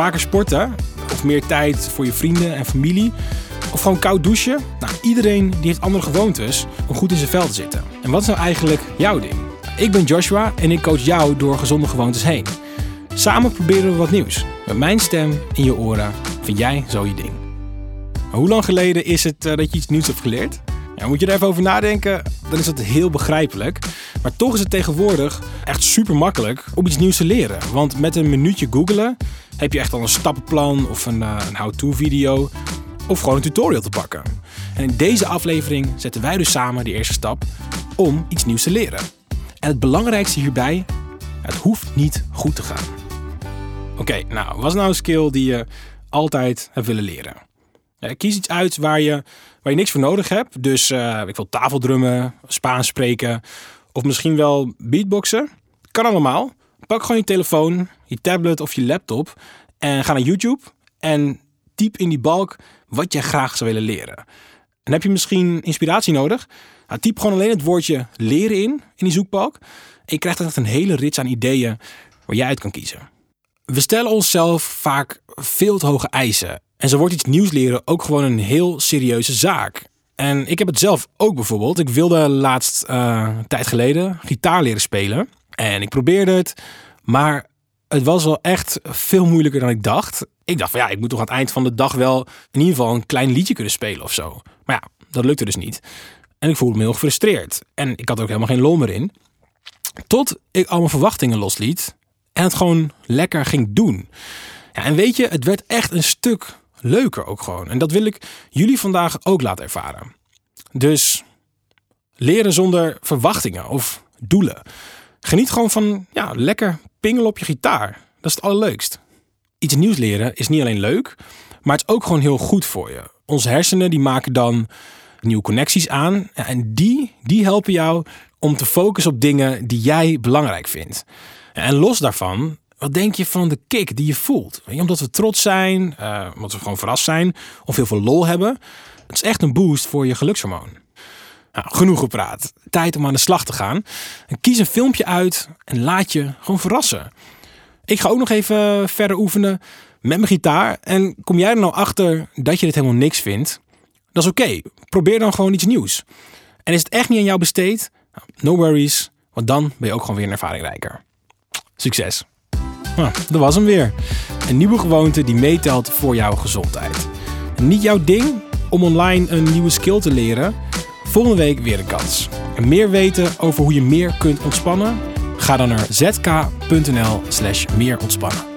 vaker sporten, of meer tijd voor je vrienden en familie, of gewoon koud douchen. Nou, iedereen die heeft andere gewoontes om goed in zijn vel te zitten. En wat is nou eigenlijk jouw ding? Ik ben Joshua en ik coach jou door gezonde gewoontes heen. Samen proberen we wat nieuws. Met mijn stem in je oren vind jij zo je ding. Hoe lang geleden is het eh, dat je iets nieuws hebt geleerd? Moet je er even over nadenken, dan is dat heel begrijpelijk. Maar toch is het tegenwoordig echt super makkelijk om iets nieuws te leren. Want met een minuutje googelen heb je echt al een stappenplan of een, uh, een how-to video of gewoon een tutorial te pakken. En in deze aflevering zetten wij dus samen de eerste stap om iets nieuws te leren. En het belangrijkste hierbij, het hoeft niet goed te gaan. Oké, nou, wat is nou een skill die je altijd hebt willen leren? Ja, kies iets uit waar je, waar je niks voor nodig hebt. Dus uh, ik wil tafeldrummen, Spaans spreken of misschien wel beatboxen. Kan allemaal. Pak gewoon je telefoon, je tablet of je laptop en ga naar YouTube en typ in die balk wat je graag zou willen leren. En heb je misschien inspiratie nodig? Nou, typ gewoon alleen het woordje leren in, in die zoekbalk. En je krijgt echt een hele rits aan ideeën waar jij uit kan kiezen. We stellen onszelf vaak veel te hoge eisen. En zo wordt iets nieuws leren ook gewoon een heel serieuze zaak. En ik heb het zelf ook bijvoorbeeld. Ik wilde laatst uh, een tijd geleden gitaar leren spelen. En ik probeerde het. Maar het was wel echt veel moeilijker dan ik dacht. Ik dacht van ja, ik moet toch aan het eind van de dag wel in ieder geval een klein liedje kunnen spelen of zo. Maar ja, dat lukte dus niet. En ik voelde me heel gefrustreerd. En ik had ook helemaal geen lol meer in. Tot ik al mijn verwachtingen losliet en het gewoon lekker ging doen. Ja, en weet je, het werd echt een stuk leuker ook gewoon. En dat wil ik jullie vandaag ook laten ervaren. Dus leren zonder verwachtingen of doelen. Geniet gewoon van ja, lekker pingelen op je gitaar. Dat is het allerleukst. Iets nieuws leren is niet alleen leuk, maar het is ook gewoon heel goed voor je. Onze hersenen die maken dan nieuwe connecties aan. En die, die helpen jou om te focussen op dingen die jij belangrijk vindt. En los daarvan, wat denk je van de kick die je voelt? Omdat we trots zijn, uh, omdat we gewoon verrast zijn of heel veel lol hebben. Het is echt een boost voor je gelukshormoon. Nou, genoeg gepraat. Tijd om aan de slag te gaan. Kies een filmpje uit en laat je gewoon verrassen. Ik ga ook nog even verder oefenen met mijn gitaar. En kom jij er nou achter dat je dit helemaal niks vindt? Dat is oké. Probeer dan gewoon iets nieuws. En is het echt niet aan jou besteed? Nou, no worries, want dan ben je ook gewoon weer een ervaringrijker. Succes! Nou, dat was hem weer. Een nieuwe gewoonte die meetelt voor jouw gezondheid. niet jouw ding om online een nieuwe skill te leren? Volgende week weer een kans. En meer weten over hoe je meer kunt ontspannen? Ga dan naar zk.nl slash meer ontspannen.